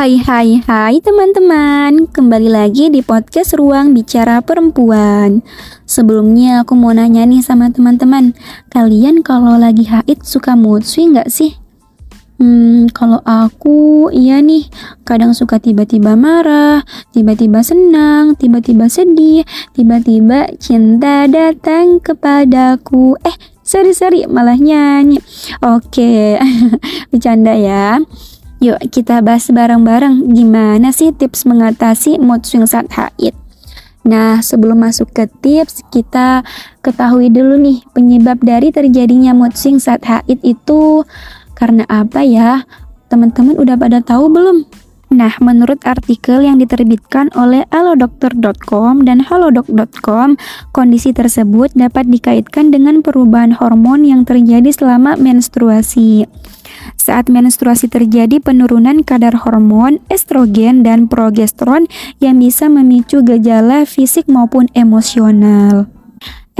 Hai hai hai teman-teman Kembali lagi di podcast Ruang Bicara Perempuan Sebelumnya aku mau nanya nih sama teman-teman Kalian kalau lagi haid suka mood swing gak sih? Hmm, kalau aku iya nih, kadang suka tiba-tiba marah, tiba-tiba senang, tiba-tiba sedih, tiba-tiba cinta datang kepadaku. Eh, seri-seri malah nyanyi. Oke, bercanda ya. Yuk kita bahas bareng-bareng gimana sih tips mengatasi mood swing saat haid. Nah, sebelum masuk ke tips, kita ketahui dulu nih penyebab dari terjadinya mood swing saat haid itu karena apa ya? Teman-teman udah pada tahu belum? Nah, menurut artikel yang diterbitkan oleh alodokter.com dan halodoc.com, kondisi tersebut dapat dikaitkan dengan perubahan hormon yang terjadi selama menstruasi. Saat menstruasi terjadi penurunan kadar hormon estrogen dan progesteron yang bisa memicu gejala fisik maupun emosional.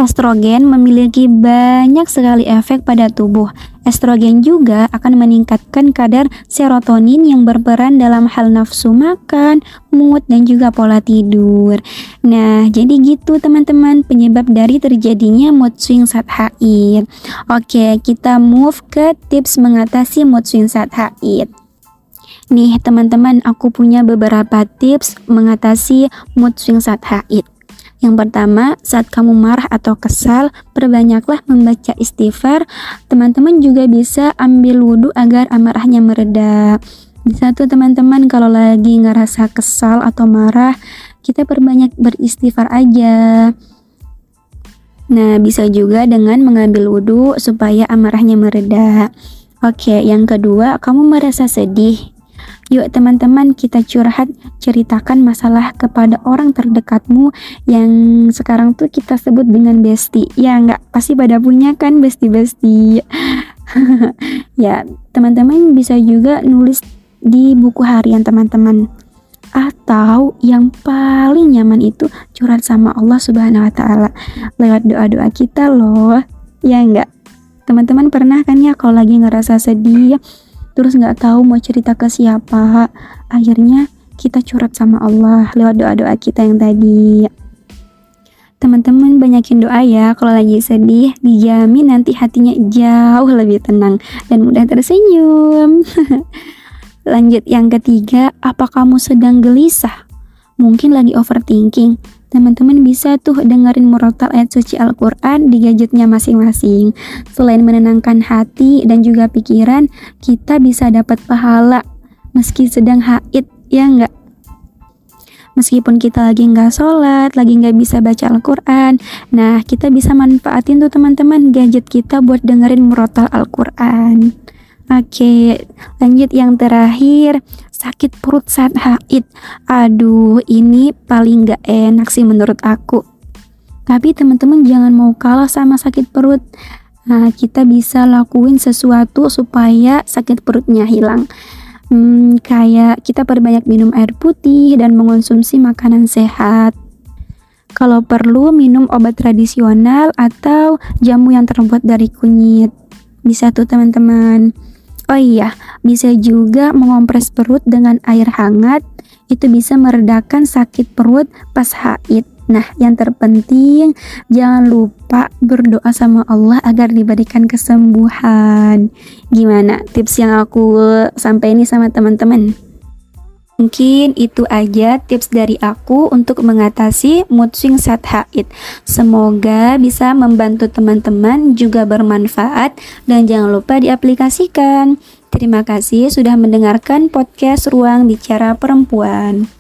Estrogen memiliki banyak sekali efek pada tubuh. Estrogen juga akan meningkatkan kadar serotonin yang berperan dalam hal nafsu makan, mood, dan juga pola tidur. Nah, jadi gitu teman-teman penyebab dari terjadinya mood swing saat haid. Oke, kita move ke tips mengatasi mood swing saat haid. Nih teman-teman, aku punya beberapa tips mengatasi mood swing saat haid. Yang pertama, saat kamu marah atau kesal, perbanyaklah membaca istighfar. Teman-teman juga bisa ambil wudhu agar amarahnya mereda. Bisa tuh teman-teman kalau lagi ngerasa kesal atau marah, kita perbanyak beristighfar aja. Nah, bisa juga dengan mengambil wudhu supaya amarahnya mereda. Oke, yang kedua, kamu merasa sedih. Yuk teman-teman kita curhat, ceritakan masalah kepada orang terdekatmu yang sekarang tuh kita sebut dengan bestie. Ya nggak, pasti pada punya kan bestie-bestie. ya, teman-teman bisa juga nulis di buku harian teman-teman. Atau yang paling nyaman itu curhat sama Allah Subhanahu wa taala lewat doa-doa kita loh. Ya enggak? Teman-teman pernah kan ya kalau lagi ngerasa sedih terus nggak tahu mau cerita ke siapa. Akhirnya kita curhat sama Allah lewat doa-doa kita yang tadi. Teman-teman banyakin doa ya kalau lagi sedih. Dijamin nanti hatinya jauh lebih tenang dan mudah tersenyum. Lanjut yang ketiga apa kamu sedang gelisah? Mungkin lagi overthinking teman-teman bisa tuh dengerin murotal ayat suci Al-Quran di gadgetnya masing-masing. Selain menenangkan hati dan juga pikiran, kita bisa dapat pahala meski sedang haid, ya enggak? Meskipun kita lagi nggak sholat, lagi nggak bisa baca Al-Quran, nah kita bisa manfaatin tuh teman-teman gadget kita buat dengerin murotal Al-Quran. Oke, lanjut yang terakhir sakit perut saat haid. Aduh, ini paling gak enak sih menurut aku. Tapi teman-teman jangan mau kalah sama sakit perut. Nah, kita bisa lakuin sesuatu supaya sakit perutnya hilang. Hmm, kayak kita perbanyak minum air putih dan mengonsumsi makanan sehat. Kalau perlu minum obat tradisional atau jamu yang terbuat dari kunyit. Bisa tuh teman-teman. Oh iya, bisa juga mengompres perut dengan air hangat. Itu bisa meredakan sakit perut pas haid. Nah, yang terpenting jangan lupa berdoa sama Allah agar diberikan kesembuhan. Gimana tips yang aku sampaikan ini sama teman-teman? Mungkin itu aja tips dari aku untuk mengatasi mood swing saat haid. Semoga bisa membantu teman-teman juga bermanfaat dan jangan lupa diaplikasikan. Terima kasih sudah mendengarkan podcast Ruang Bicara Perempuan.